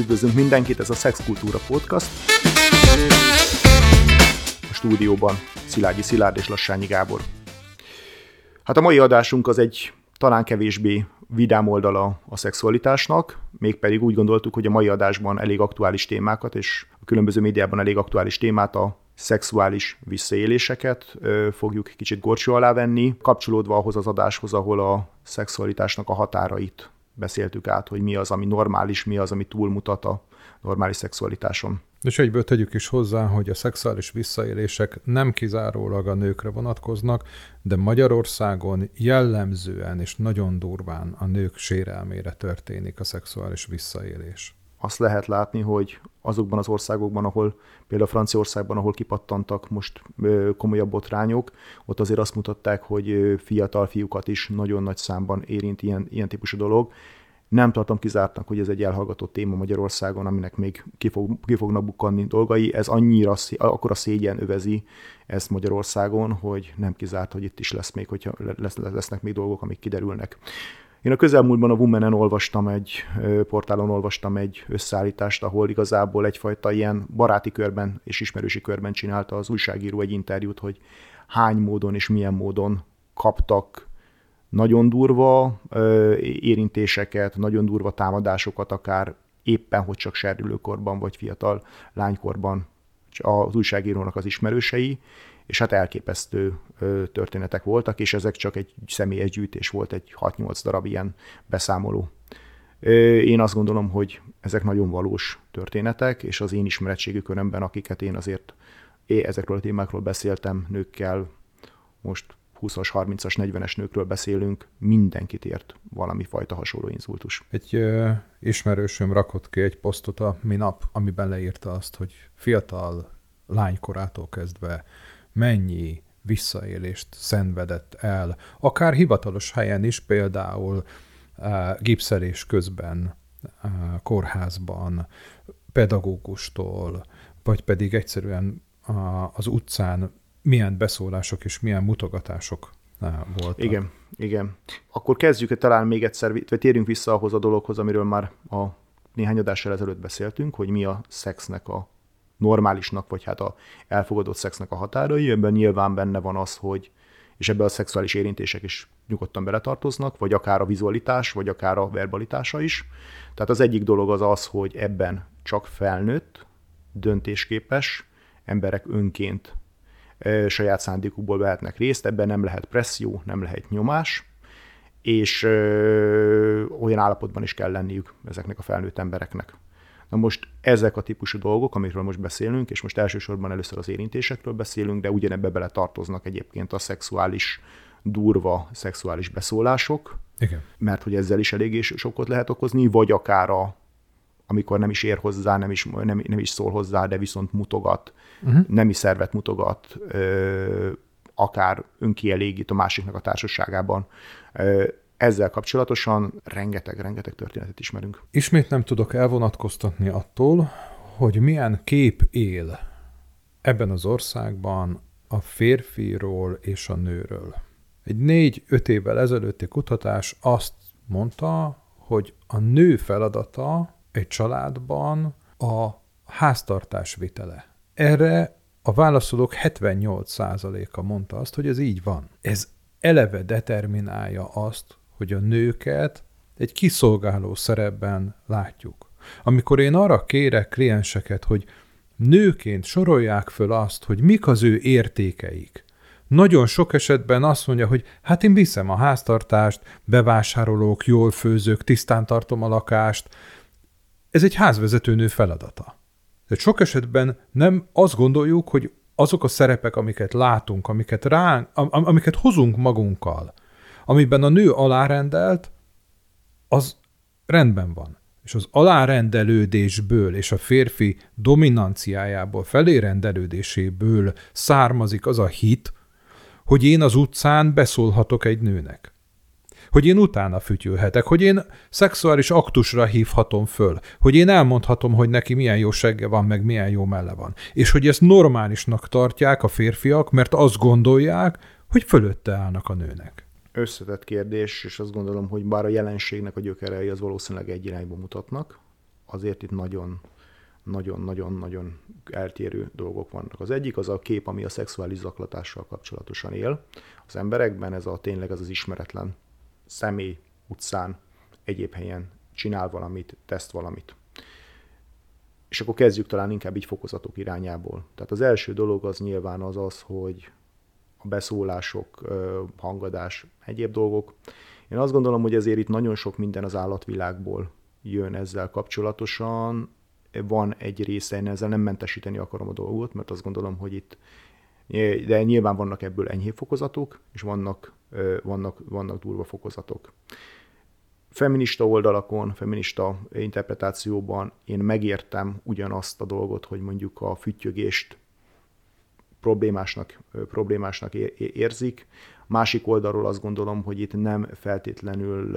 Üdvözlünk mindenkit, ez a Szexkultúra Podcast. A stúdióban Szilágyi Szilárd és Lassányi Gábor. Hát a mai adásunk az egy talán kevésbé vidám oldala a szexualitásnak, mégpedig úgy gondoltuk, hogy a mai adásban elég aktuális témákat, és a különböző médiában elég aktuális témát, a szexuális visszaéléseket fogjuk kicsit gorcsó alá venni, kapcsolódva ahhoz az adáshoz, ahol a szexualitásnak a határait beszéltük át, hogy mi az, ami normális, mi az, ami túlmutat a normális szexualitáson. És egyből tegyük is hozzá, hogy a szexuális visszaélések nem kizárólag a nőkre vonatkoznak, de Magyarországon jellemzően és nagyon durván a nők sérelmére történik a szexuális visszaélés azt lehet látni, hogy azokban az országokban, ahol például Franciaországban, ahol kipattantak most komolyabb botrányok, ott azért azt mutatták, hogy fiatal fiúkat is nagyon nagy számban érint ilyen, ilyen típusú dolog. Nem tartom kizártnak, hogy ez egy elhallgatott téma Magyarországon, aminek még ki, fog, ki fognak bukkanni dolgai. Ez annyira, akkor a szégyen övezi ezt Magyarországon, hogy nem kizárt, hogy itt is lesz még, hogyha lesz, lesznek még dolgok, amik kiderülnek. Én a közelmúltban a Womenen olvastam egy portálon olvastam egy összeállítást, ahol igazából egyfajta ilyen baráti körben és ismerősi körben csinálta az újságíró egy interjút, hogy hány módon és milyen módon kaptak nagyon durva érintéseket, nagyon durva támadásokat, akár éppen, hogy csak serdülőkorban vagy fiatal lánykorban az újságírónak az ismerősei, és hát elképesztő történetek voltak, és ezek csak egy személyes gyűjtés volt, egy 6-8 darab ilyen beszámoló. Én azt gondolom, hogy ezek nagyon valós történetek, és az én ismeretségű körömben, akiket én azért ezekről a témákról beszéltem nőkkel, most 20-as, 30-as, 40-es nőkről beszélünk, mindenkit ért valami fajta hasonló inzultus. Egy ö, ismerősöm rakott ki egy posztot a minap, amiben leírta azt, hogy fiatal lánykorától kezdve mennyi visszaélést szenvedett el, akár hivatalos helyen is, például uh, gipszelés közben uh, kórházban, pedagógustól, vagy pedig egyszerűen uh, az utcán milyen beszólások és milyen mutogatások voltak. Igen, igen. Akkor kezdjük talán még egyszer, vagy térjünk vissza ahhoz a dologhoz, amiről már a néhány adással ezelőtt beszéltünk, hogy mi a szexnek a normálisnak, vagy hát a elfogadott szexnek a határai. Ebben nyilván benne van az, hogy és ebben a szexuális érintések is nyugodtan beletartoznak, vagy akár a vizualitás, vagy akár a verbalitása is. Tehát az egyik dolog az az, hogy ebben csak felnőtt, döntésképes emberek önként saját szándékukból vehetnek részt, ebben nem lehet presszió, nem lehet nyomás, és ö, olyan állapotban is kell lenniük ezeknek a felnőtt embereknek. Na most ezek a típusú dolgok, amikről most beszélünk, és most elsősorban először az érintésekről beszélünk, de ugyanebbe bele tartoznak egyébként a szexuális, durva szexuális beszólások, Igen. mert hogy ezzel is eléggé sokkot lehet okozni, vagy akár a, amikor nem is ér hozzá, nem is, nem, nem is szól hozzá, de viszont mutogat, uh-huh. nemi szervet mutogat, ö, akár önkielégít a másiknak a társaságában. Ö, ezzel kapcsolatosan rengeteg-rengeteg történetet ismerünk. Ismét nem tudok elvonatkoztatni attól, hogy milyen kép él ebben az országban a férfiról és a nőről. Egy négy-öt évvel ezelőtti kutatás azt mondta, hogy a nő feladata egy családban a háztartás vitele. Erre a válaszolók 78%-a mondta azt, hogy ez így van. Ez eleve determinálja azt, hogy a nőket egy kiszolgáló szerepben látjuk. Amikor én arra kérek klienseket, hogy nőként sorolják föl azt, hogy mik az ő értékeik, nagyon sok esetben azt mondja, hogy hát én viszem a háztartást, bevásárolók, jól főzök, tisztán tartom a lakást. Ez egy házvezetőnő feladata. De sok esetben nem azt gondoljuk, hogy azok a szerepek, amiket látunk, amiket, ránk, am, amiket hozunk magunkkal, amiben a nő alárendelt, az rendben van. És az alárendelődésből és a férfi dominanciájából, felérendelődéséből származik az a hit, hogy én az utcán beszólhatok egy nőnek. Hogy én utána fütyülhetek, hogy én szexuális aktusra hívhatom föl, hogy én elmondhatom, hogy neki milyen jó segge van, meg milyen jó melle van. És hogy ezt normálisnak tartják a férfiak, mert azt gondolják, hogy fölötte állnak a nőnek összetett kérdés, és azt gondolom, hogy bár a jelenségnek a gyökerei az valószínűleg egy irányba mutatnak, azért itt nagyon nagyon-nagyon-nagyon eltérő dolgok vannak. Az egyik az a kép, ami a szexuális zaklatással kapcsolatosan él. Az emberekben ez a tényleg az az ismeretlen személy utcán, egyéb helyen csinál valamit, teszt valamit. És akkor kezdjük talán inkább így fokozatok irányából. Tehát az első dolog az nyilván az az, hogy a beszólások, hangadás, egyéb dolgok. Én azt gondolom, hogy ezért itt nagyon sok minden az állatvilágból jön ezzel kapcsolatosan. Van egy része, én ezzel nem mentesíteni akarom a dolgot, mert azt gondolom, hogy itt de nyilván vannak ebből enyhébb fokozatok, és vannak, vannak, vannak durva fokozatok feminista oldalakon, feminista interpretációban én megértem ugyanazt a dolgot, hogy mondjuk a füttyögést problémásnak, problémásnak érzik. Másik oldalról azt gondolom, hogy itt nem feltétlenül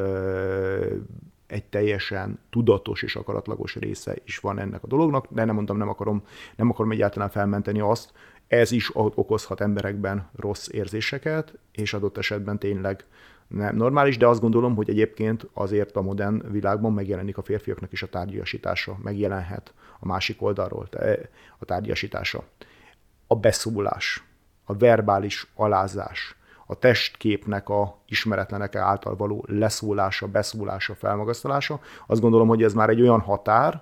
egy teljesen tudatos és akaratlagos része is van ennek a dolognak, de nem mondtam, nem akarom, nem akarom egyáltalán felmenteni azt, ez is okozhat emberekben rossz érzéseket, és adott esetben tényleg nem normális, de azt gondolom, hogy egyébként azért a modern világban megjelenik a férfiaknak is a tárgyasítása, megjelenhet a másik oldalról a tárgyasítása. A beszólás, a verbális alázás, a testképnek a ismeretlenek által való leszólása, beszólása, felmagasztalása, azt gondolom, hogy ez már egy olyan határ,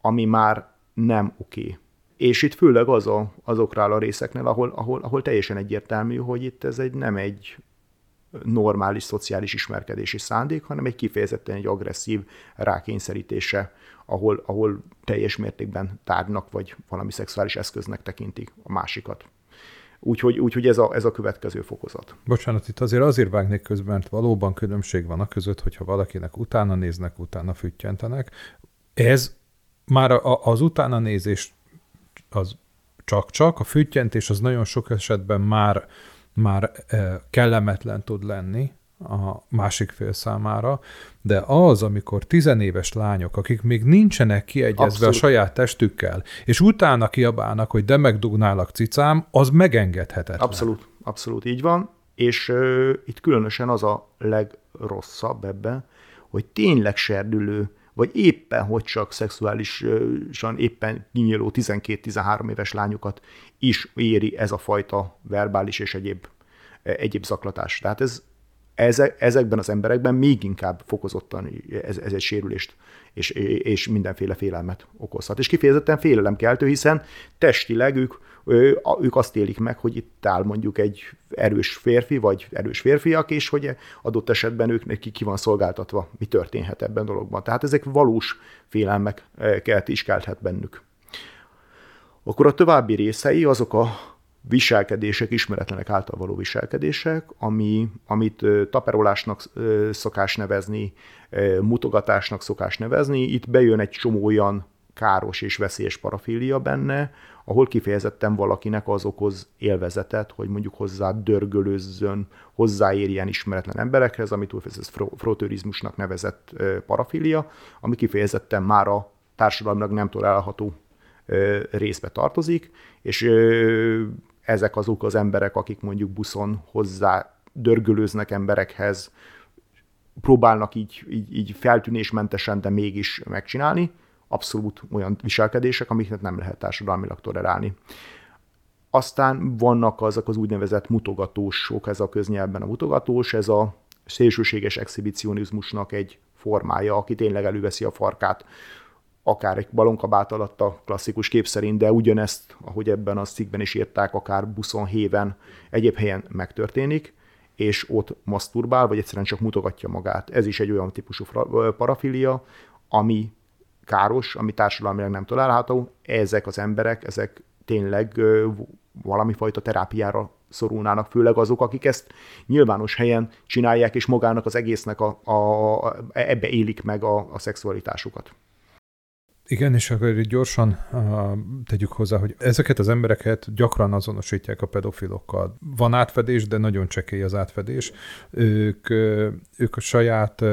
ami már nem oké. És itt főleg az a, azoknál a részeknél, ahol, ahol, ahol teljesen egyértelmű, hogy itt ez egy nem egy normális szociális ismerkedési szándék, hanem egy kifejezetten egy agresszív rákényszerítése, ahol, ahol teljes mértékben tárgynak vagy valami szexuális eszköznek tekintik a másikat. Úgyhogy, úgyhogy ez, a, ez a következő fokozat. Bocsánat, itt azért azért vágnék közben, mert valóban különbség van a között, hogyha valakinek utána néznek, utána füttyentenek. Ez már a, az utána nézés az csak-csak, a füttyentés az nagyon sok esetben már már kellemetlen tud lenni a másik fél számára, de az, amikor tizenéves lányok, akik még nincsenek kiegyezve Abszolút. a saját testükkel, és utána kiabálnak, hogy de megdugnálak cicám, az megengedhetetlen. Abszolút, abszolút így van, és uh, itt különösen az a legrosszabb ebben, hogy tényleg serdülő, vagy éppen hogy csak szexuálisan éppen kinyíló 12-13 éves lányokat is éri ez a fajta verbális és egyéb, egyéb zaklatás. Tehát ez, ezekben az emberekben még inkább fokozottan ez, ez egy sérülést és, és mindenféle félelmet okozhat. És kifejezetten félelemkeltő, hiszen testileg ők, ők azt élik meg, hogy itt áll mondjuk egy erős férfi, vagy erős férfiak, és hogy adott esetben ők neki ki van szolgáltatva, mi történhet ebben a dologban. Tehát ezek valós félelmeket is kelthet bennük. Akkor a további részei azok a viselkedések, ismeretlenek által való viselkedések, ami, amit taperolásnak szokás nevezni, mutogatásnak szokás nevezni. Itt bejön egy csomó olyan káros és veszélyes parafília benne, ahol kifejezetten valakinek az okoz élvezetet, hogy mondjuk hozzá dörgölőzzön, hozzáérjen ismeretlen emberekhez, amit ez frotörizmusnak nevezett parafilia, ami kifejezetten már a társadalmilag nem tolerálható részbe tartozik, és ezek azok az emberek, akik mondjuk buszon hozzá dörgölőznek emberekhez, próbálnak így, így, így feltűnésmentesen, de mégis megcsinálni. Abszolút olyan viselkedések, amiket nem lehet társadalmilag tolerálni. Aztán vannak azok az úgynevezett mutogatósok, ez a köznyelvben a mutogatós, ez a szélsőséges exhibicionizmusnak egy formája, aki tényleg előveszi a farkát akár egy balonkabát alatt a klasszikus kép szerint, de ugyanezt, ahogy ebben a cikkben is írták, akár buszon, héven, egyéb helyen megtörténik, és ott maszturbál, vagy egyszerűen csak mutogatja magát. Ez is egy olyan típusú parafilia, ami káros, ami társadalmilag nem található. Ezek az emberek, ezek tényleg valami fajta terápiára szorulnának, főleg azok, akik ezt nyilvános helyen csinálják, és magának az egésznek a, a, ebbe élik meg a, a szexualitásukat. Igen, és akkor gyorsan uh, tegyük hozzá, hogy ezeket az embereket gyakran azonosítják a pedofilokkal. Van átfedés, de nagyon csekély az átfedés. Ők, ők a saját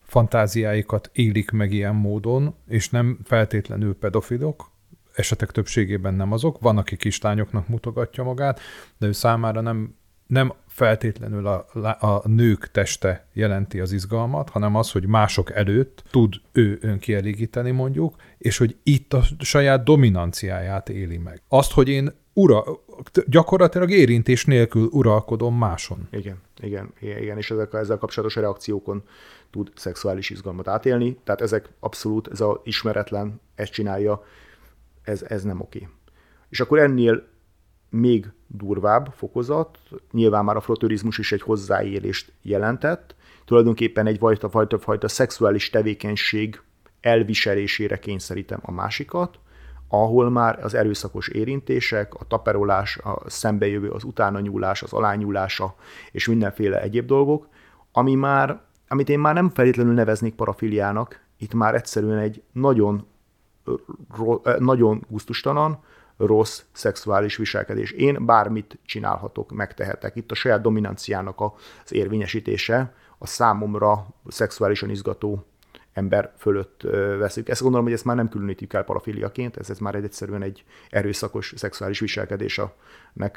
fantáziáikat élik meg ilyen módon, és nem feltétlenül pedofilok, esetek többségében nem azok. Van, aki kislányoknak mutogatja magát, de ő számára nem nem feltétlenül a, a nők teste jelenti az izgalmat, hanem az, hogy mások előtt tud ő önkielégíteni mondjuk, és hogy itt a saját dominanciáját éli meg. Azt, hogy én ura, gyakorlatilag érintés nélkül uralkodom máson. Igen, igen, igen, és ezek, ezzel kapcsolatos reakciókon tud szexuális izgalmat átélni, tehát ezek abszolút, ez a ismeretlen, ezt csinálja, ez, ez nem oké. És akkor ennél még durvább fokozat, nyilván már a froturizmus is egy hozzáélést jelentett, tulajdonképpen egy fajta, fajta, fajta szexuális tevékenység elviselésére kényszerítem a másikat, ahol már az erőszakos érintések, a taperolás, a szembejövő, az utána nyúlás, az alányúlása és mindenféle egyéb dolgok, ami már, amit én már nem feltétlenül neveznék parafiliának, itt már egyszerűen egy nagyon, nagyon gusztustalan, rossz szexuális viselkedés. Én bármit csinálhatok, megtehetek. Itt a saját dominanciának az érvényesítése a számomra szexuálisan izgató ember fölött veszik. Ezt gondolom, hogy ezt már nem különítjük el parafiliaként, ez, ez már egy egyszerűen egy erőszakos szexuális viselkedésnek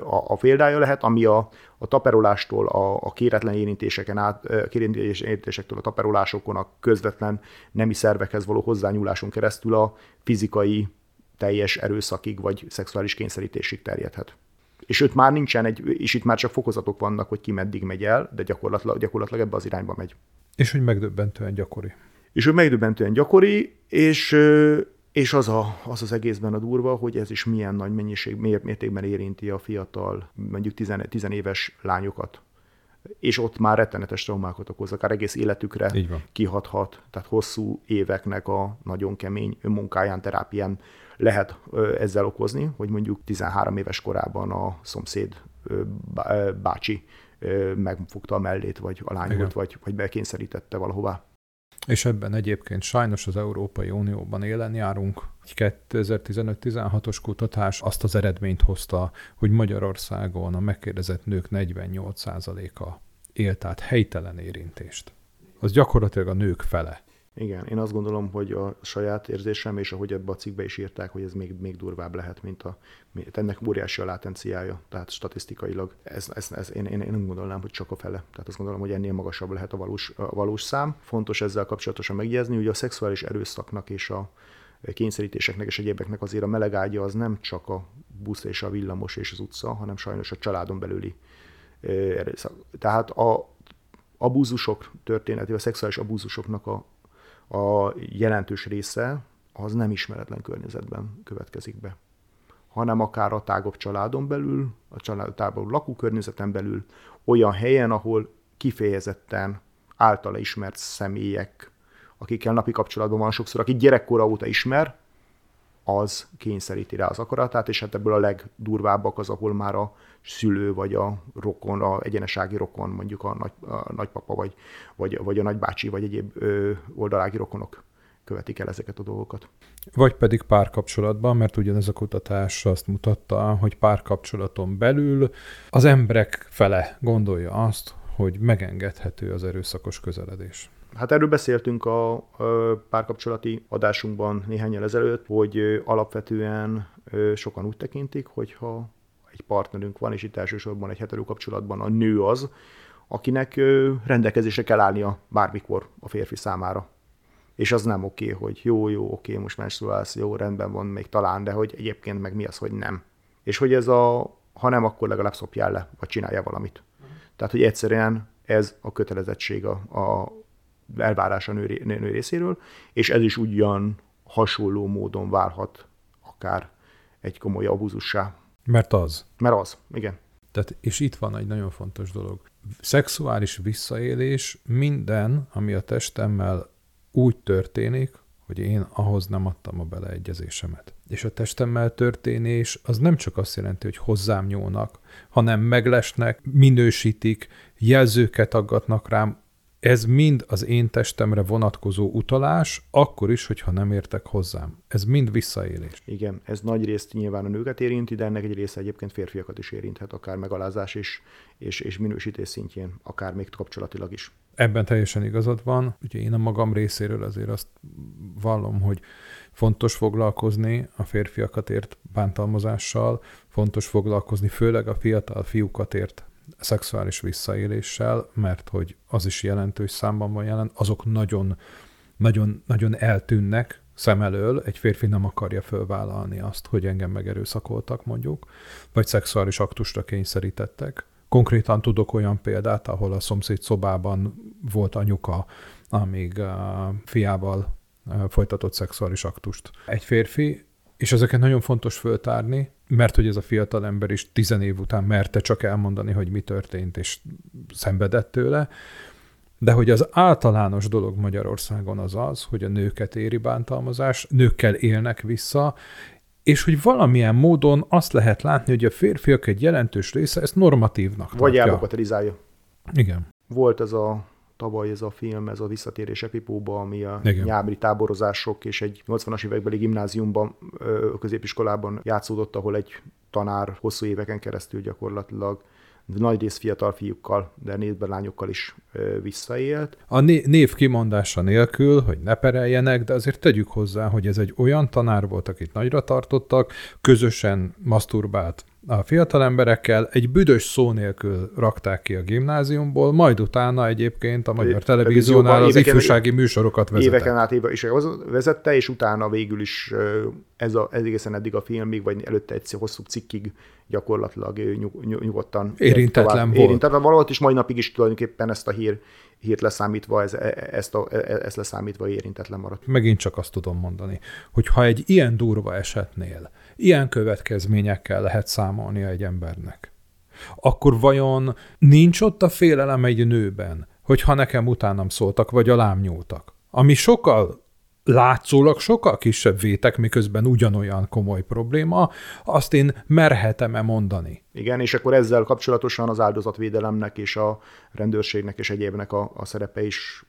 a, a példája lehet, ami a, a taperolástól, a, a kéretlen érintéseken át, érintésektől a taperolásokon, a közvetlen nemi szervekhez való hozzányúláson keresztül a fizikai teljes erőszakig vagy szexuális kényszerítésig terjedhet. És őt már nincsen egy, és itt már csak fokozatok vannak, hogy ki meddig megy el, de gyakorlatilag, gyakorlatilag ebbe az irányba megy. És hogy megdöbbentően gyakori. És hogy megdöbbentően gyakori, és, és az, a, az az egészben a durva, hogy ez is milyen nagy mennyiség, mértékben érinti a fiatal, mondjuk tizenéves lányokat. És ott már rettenetes traumákat okoz, akár egész életükre kihathat. Tehát hosszú éveknek a nagyon kemény munkáján, terápián lehet ezzel okozni, hogy mondjuk 13 éves korában a szomszéd bácsi megfogta a mellét, vagy a lányot, vagy, vagy bekényszerítette valahová. És ebben egyébként sajnos az Európai Unióban élen járunk. Egy 2015-16-os kutatás azt az eredményt hozta, hogy Magyarországon a megkérdezett nők 48%-a élt át helytelen érintést. Az gyakorlatilag a nők fele. Igen, én azt gondolom, hogy a saját érzésem, és ahogy ebbe a cikkbe is írták, hogy ez még, még durvább lehet, mint a, ennek óriási a látenciája, tehát statisztikailag. Ez, ez, ez én, én, én nem gondolnám, hogy csak a fele. Tehát azt gondolom, hogy ennél magasabb lehet a valós, a valós szám. Fontos ezzel kapcsolatosan megjegyezni, hogy a szexuális erőszaknak és a kényszerítéseknek és egyébeknek azért a melegágya az nem csak a busz és a villamos és az utca, hanem sajnos a családon belüli erőszak. Tehát a abúzusok történeti, a szexuális abúzusoknak a a jelentős része az nem ismeretlen környezetben következik be, hanem akár a tágabb családon belül, a család, tágabb lakókörnyezeten belül, olyan helyen, ahol kifejezetten általa ismert személyek, akikkel napi kapcsolatban van sokszor, akik gyerekkora óta ismer, az kényszeríti rá az akaratát, és hát ebből a legdurvábbak az, ahol már a szülő, vagy a rokon, a egyenesági rokon, mondjuk a, nagy, a nagypapa, vagy, vagy, vagy a nagybácsi, vagy egyéb ö, oldalági rokonok követik el ezeket a dolgokat. Vagy pedig párkapcsolatban, mert ugyanez a kutatás azt mutatta, hogy párkapcsolaton belül az emberek fele gondolja azt, hogy megengedhető az erőszakos közeledés. Hát erről beszéltünk a párkapcsolati adásunkban néhány ezelőtt, hogy alapvetően sokan úgy tekintik, hogyha egy partnerünk van, és itt elsősorban egy hetero kapcsolatban a nő az, akinek rendelkezésre kell állnia bármikor a férfi számára. És az nem oké, hogy jó, jó, oké, most menstruálsz, jó, rendben van, még talán, de hogy egyébként meg mi az, hogy nem. És hogy ez a, ha nem, akkor legalább szopjál le, vagy csinálja valamit. Tehát, hogy egyszerűen ez a kötelezettség a, a elvárás a nő, nő részéről, és ez is ugyan hasonló módon válhat akár egy komoly abuzussá. Mert az. Mert az, igen. Tehát, és itt van egy nagyon fontos dolog. Szexuális visszaélés minden, ami a testemmel úgy történik, hogy én ahhoz nem adtam a beleegyezésemet. És a testemmel történés az nem csak azt jelenti, hogy hozzám nyúlnak, hanem meglesnek, minősítik, jelzőket aggatnak rám, ez mind az én testemre vonatkozó utalás, akkor is, hogyha nem értek hozzám. Ez mind visszaélés. Igen, ez nagy részt nyilván a nőket érinti, de ennek egy része egyébként férfiakat is érinthet, akár megalázás és, és, és minősítés szintjén, akár még kapcsolatilag is. Ebben teljesen igazad van. Ugye én a magam részéről azért azt vallom, hogy fontos foglalkozni a férfiakat ért bántalmazással, fontos foglalkozni főleg a fiatal fiúkat ért szexuális visszaéléssel, mert hogy az is jelentős számban van jelen, azok nagyon, nagyon, nagyon eltűnnek szem elől, egy férfi nem akarja fölvállalni azt, hogy engem megerőszakoltak mondjuk, vagy szexuális aktusra kényszerítettek. Konkrétan tudok olyan példát, ahol a szomszéd szobában volt anyuka, amíg a fiával folytatott szexuális aktust. Egy férfi, és ezeket nagyon fontos föltárni, mert hogy ez a fiatal ember is tizen év után merte csak elmondani, hogy mi történt, és szenvedett tőle, de hogy az általános dolog Magyarországon az az, hogy a nőket éri bántalmazás, nőkkel élnek vissza, és hogy valamilyen módon azt lehet látni, hogy a férfiak egy jelentős része ezt normatívnak Vagy tartja. elbogatelizálja. Igen. Volt ez a tavaly ez a film, ez a Visszatérés Epipóba, ami a Igen. nyári táborozások és egy 80-as évekbeli gimnáziumban, középiskolában játszódott, ahol egy tanár hosszú éveken keresztül gyakorlatilag nagy rész fiatal fiúkkal, de névben lányokkal is visszaélt. A név kimondása nélkül, hogy ne pereljenek, de azért tegyük hozzá, hogy ez egy olyan tanár volt, akit nagyra tartottak, közösen maszturbált a fiatal emberekkel egy büdös szó nélkül rakták ki a gimnáziumból, majd utána egyébként a Magyar Televíziónál az éveken, ifjúsági műsorokat vezetett. Éveken át éve is vezette, és utána végül is ez, a, ez egészen eddig a filmig, vagy előtte egy hosszú cikkig gyakorlatilag nyug, nyugodtan érintetlen tovább, volt. Érintetlen valahol, és mai napig is tulajdonképpen ezt a hír, hírt leszámítva, ez, e, ezt, a, e, e, ezt leszámítva érintetlen maradt. Megint csak azt tudom mondani, hogy ha egy ilyen durva esetnél ilyen következményekkel lehet számolnia egy embernek, akkor vajon nincs ott a félelem egy nőben, hogyha nekem utánam szóltak, vagy alám nyúltak? Ami sokkal látszólag sokkal kisebb vétek, miközben ugyanolyan komoly probléma, azt én merhetem-e mondani? Igen, és akkor ezzel kapcsolatosan az áldozatvédelemnek és a rendőrségnek és egyébnek a, a szerepe is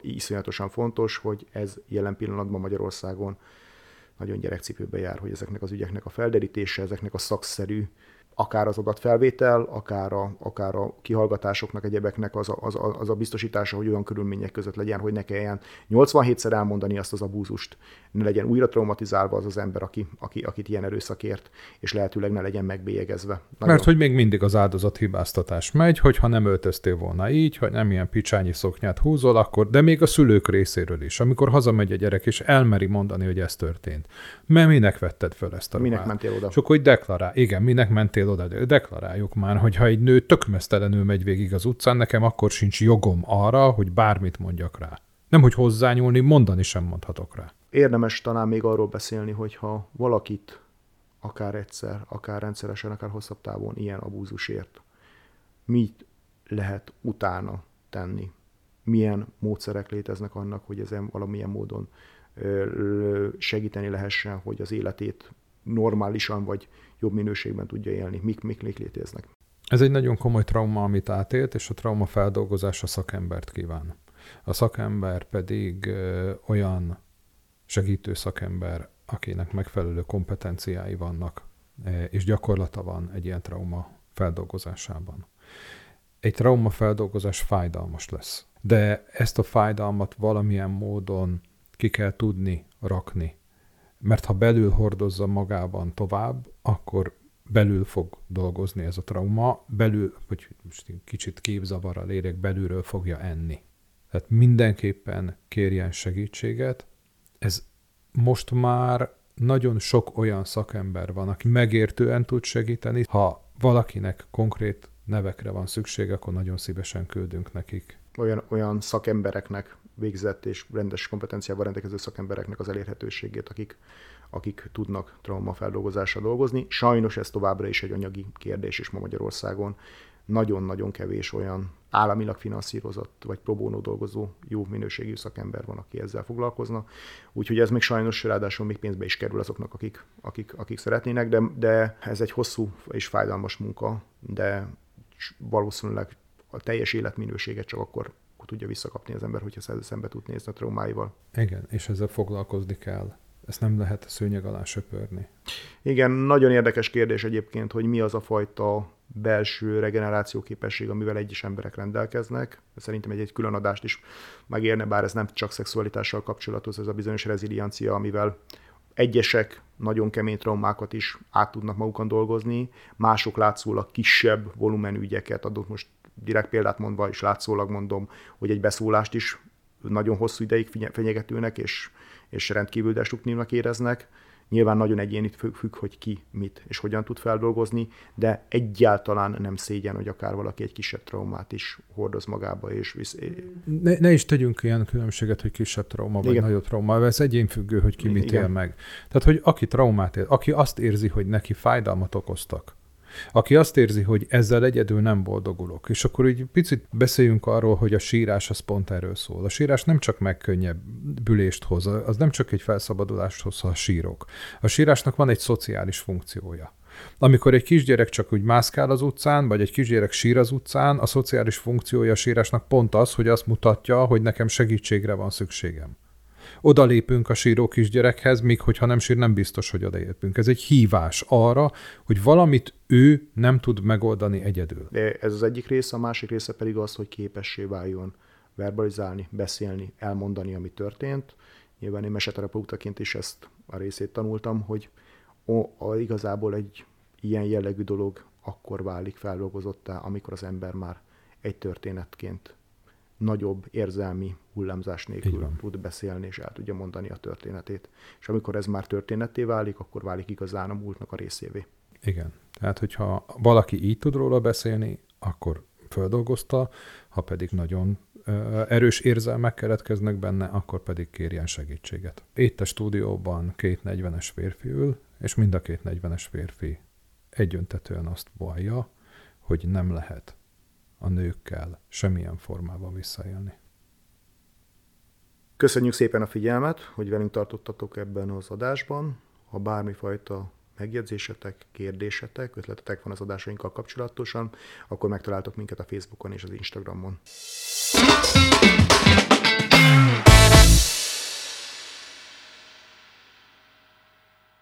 iszonyatosan fontos, hogy ez jelen pillanatban Magyarországon nagyon gyerekcipőbe jár, hogy ezeknek az ügyeknek a felderítése, ezeknek a szakszerű akár az adatfelvétel, akár a, akár a kihallgatásoknak, egyebeknek az a, az, a, az a biztosítása, hogy olyan körülmények között legyen, hogy ne kelljen 87-szer elmondani azt az abúzust, ne legyen újra traumatizálva az az ember, aki, aki, akit ilyen erőszakért, és lehetőleg ne legyen megbélyegezve. Nagyon... Mert hogy még mindig az áldozat hibáztatás megy, hogyha nem öltöztél volna így, hogy nem ilyen picsányi szoknyát húzol, akkor, de még a szülők részéről is, amikor hazamegy a gyerek, és elmeri mondani, hogy ez történt. Mert minek vetted föl ezt a Minek ruhát? mentél oda? Akkor hogy deklarál. Igen, minek mentél oda? Deklaráljuk már, hogy ha egy nő tökmesztelenül megy végig az utcán, nekem akkor sincs jogom arra, hogy bármit mondjak rá. Nem, hogy hozzányúlni, mondani sem mondhatok rá. Érdemes talán még arról beszélni, hogy ha valakit akár egyszer, akár rendszeresen, akár hosszabb távon ilyen abúzusért, mit lehet utána tenni? Milyen módszerek léteznek annak, hogy ezen valamilyen módon segíteni lehessen, hogy az életét normálisan vagy jobb minőségben tudja élni. Mik, mik, mik léteznek. Ez egy nagyon komoly trauma, amit átélt, és a trauma feldolgozása szakembert kíván. A szakember pedig olyan segítő szakember, akinek megfelelő kompetenciái vannak, és gyakorlata van egy ilyen trauma feldolgozásában. Egy trauma feldolgozás fájdalmas lesz, de ezt a fájdalmat valamilyen módon ki kell tudni rakni mert ha belül hordozza magában tovább, akkor belül fog dolgozni ez a trauma, belül, hogy most kicsit képzavarral érek, belülről fogja enni. Tehát mindenképpen kérjen segítséget. Ez most már nagyon sok olyan szakember van, aki megértően tud segíteni. Ha valakinek konkrét nevekre van szüksége, akkor nagyon szívesen küldünk nekik. Olyan, olyan szakembereknek végzett és rendes kompetenciával rendelkező szakembereknek az elérhetőségét, akik, akik tudnak traumafeldolgozásra dolgozni. Sajnos ez továbbra is egy anyagi kérdés is ma Magyarországon. Nagyon-nagyon kevés olyan államilag finanszírozott vagy próbónó dolgozó jó minőségű szakember van, aki ezzel foglalkozna. Úgyhogy ez még sajnos ráadásul még pénzbe is kerül azoknak, akik, akik, akik szeretnének, de, de ez egy hosszú és fájdalmas munka, de valószínűleg a teljes életminőséget csak akkor akkor tudja visszakapni az ember, hogyha szembe tud nézni a traumáival. Igen, és ezzel foglalkozni kell. Ezt nem lehet szőnyeg alá söpörni. Igen, nagyon érdekes kérdés egyébként, hogy mi az a fajta belső regeneráció képesség, amivel egyes emberek rendelkeznek. Szerintem egy, egy külön adást is megérne, bár ez nem csak szexualitással kapcsolatos, ez a bizonyos reziliencia, amivel Egyesek nagyon kemény traumákat is át tudnak magukon dolgozni, mások látszólag kisebb volumenű ügyeket adott most direkt példát mondva, és látszólag mondom, hogy egy beszólást is nagyon hosszú ideig fenyegetőnek, és, és rendkívül destruktívnak éreznek, Nyilván nagyon egyéni függ, hogy ki mit és hogyan tud feldolgozni, de egyáltalán nem szégyen, hogy akár valaki egy kisebb traumát is hordoz magába. És visz... ne, ne is tegyünk ilyen különbséget, hogy kisebb trauma vagy Igen. nagyobb trauma, ez egyénfüggő, hogy ki mit Igen. él meg. Tehát, hogy aki traumát él, aki azt érzi, hogy neki fájdalmat okoztak, aki azt érzi, hogy ezzel egyedül nem boldogulok. És akkor így picit beszéljünk arról, hogy a sírás az pont erről szól. A sírás nem csak megkönnyebbülést hoz, az nem csak egy felszabadulást hoz, ha sírok. A sírásnak van egy szociális funkciója. Amikor egy kisgyerek csak úgy mászkál az utcán, vagy egy kisgyerek sír az utcán, a szociális funkciója a sírásnak pont az, hogy azt mutatja, hogy nekem segítségre van szükségem odalépünk a síró kisgyerekhez, míg hogyha nem sír, nem biztos, hogy odaértünk. Ez egy hívás arra, hogy valamit ő nem tud megoldani egyedül. De ez az egyik része, a másik része pedig az, hogy képessé váljon verbalizálni, beszélni, elmondani, ami történt. Nyilván én meseterapeutaként is ezt a részét tanultam, hogy o, a, igazából egy ilyen jellegű dolog akkor válik feldolgozottá, amikor az ember már egy történetként nagyobb érzelmi hullámzás nélkül tud beszélni, és el tudja mondani a történetét. És amikor ez már történetté válik, akkor válik igazán a múltnak a részévé. Igen. Tehát, hogyha valaki így tud róla beszélni, akkor földolgozta, ha pedig nagyon erős érzelmek keletkeznek benne, akkor pedig kérjen segítséget. Itt a stúdióban két 40-es férfi ül, és mind a két 40-es férfi egyöntetően azt vallja, hogy nem lehet a nőkkel semmilyen formában visszaélni. Köszönjük szépen a figyelmet, hogy velünk tartottatok ebben az adásban. Ha bármifajta megjegyzésetek, kérdésetek, ötletetek van az adásainkkal kapcsolatosan, akkor megtaláltok minket a Facebookon és az Instagramon.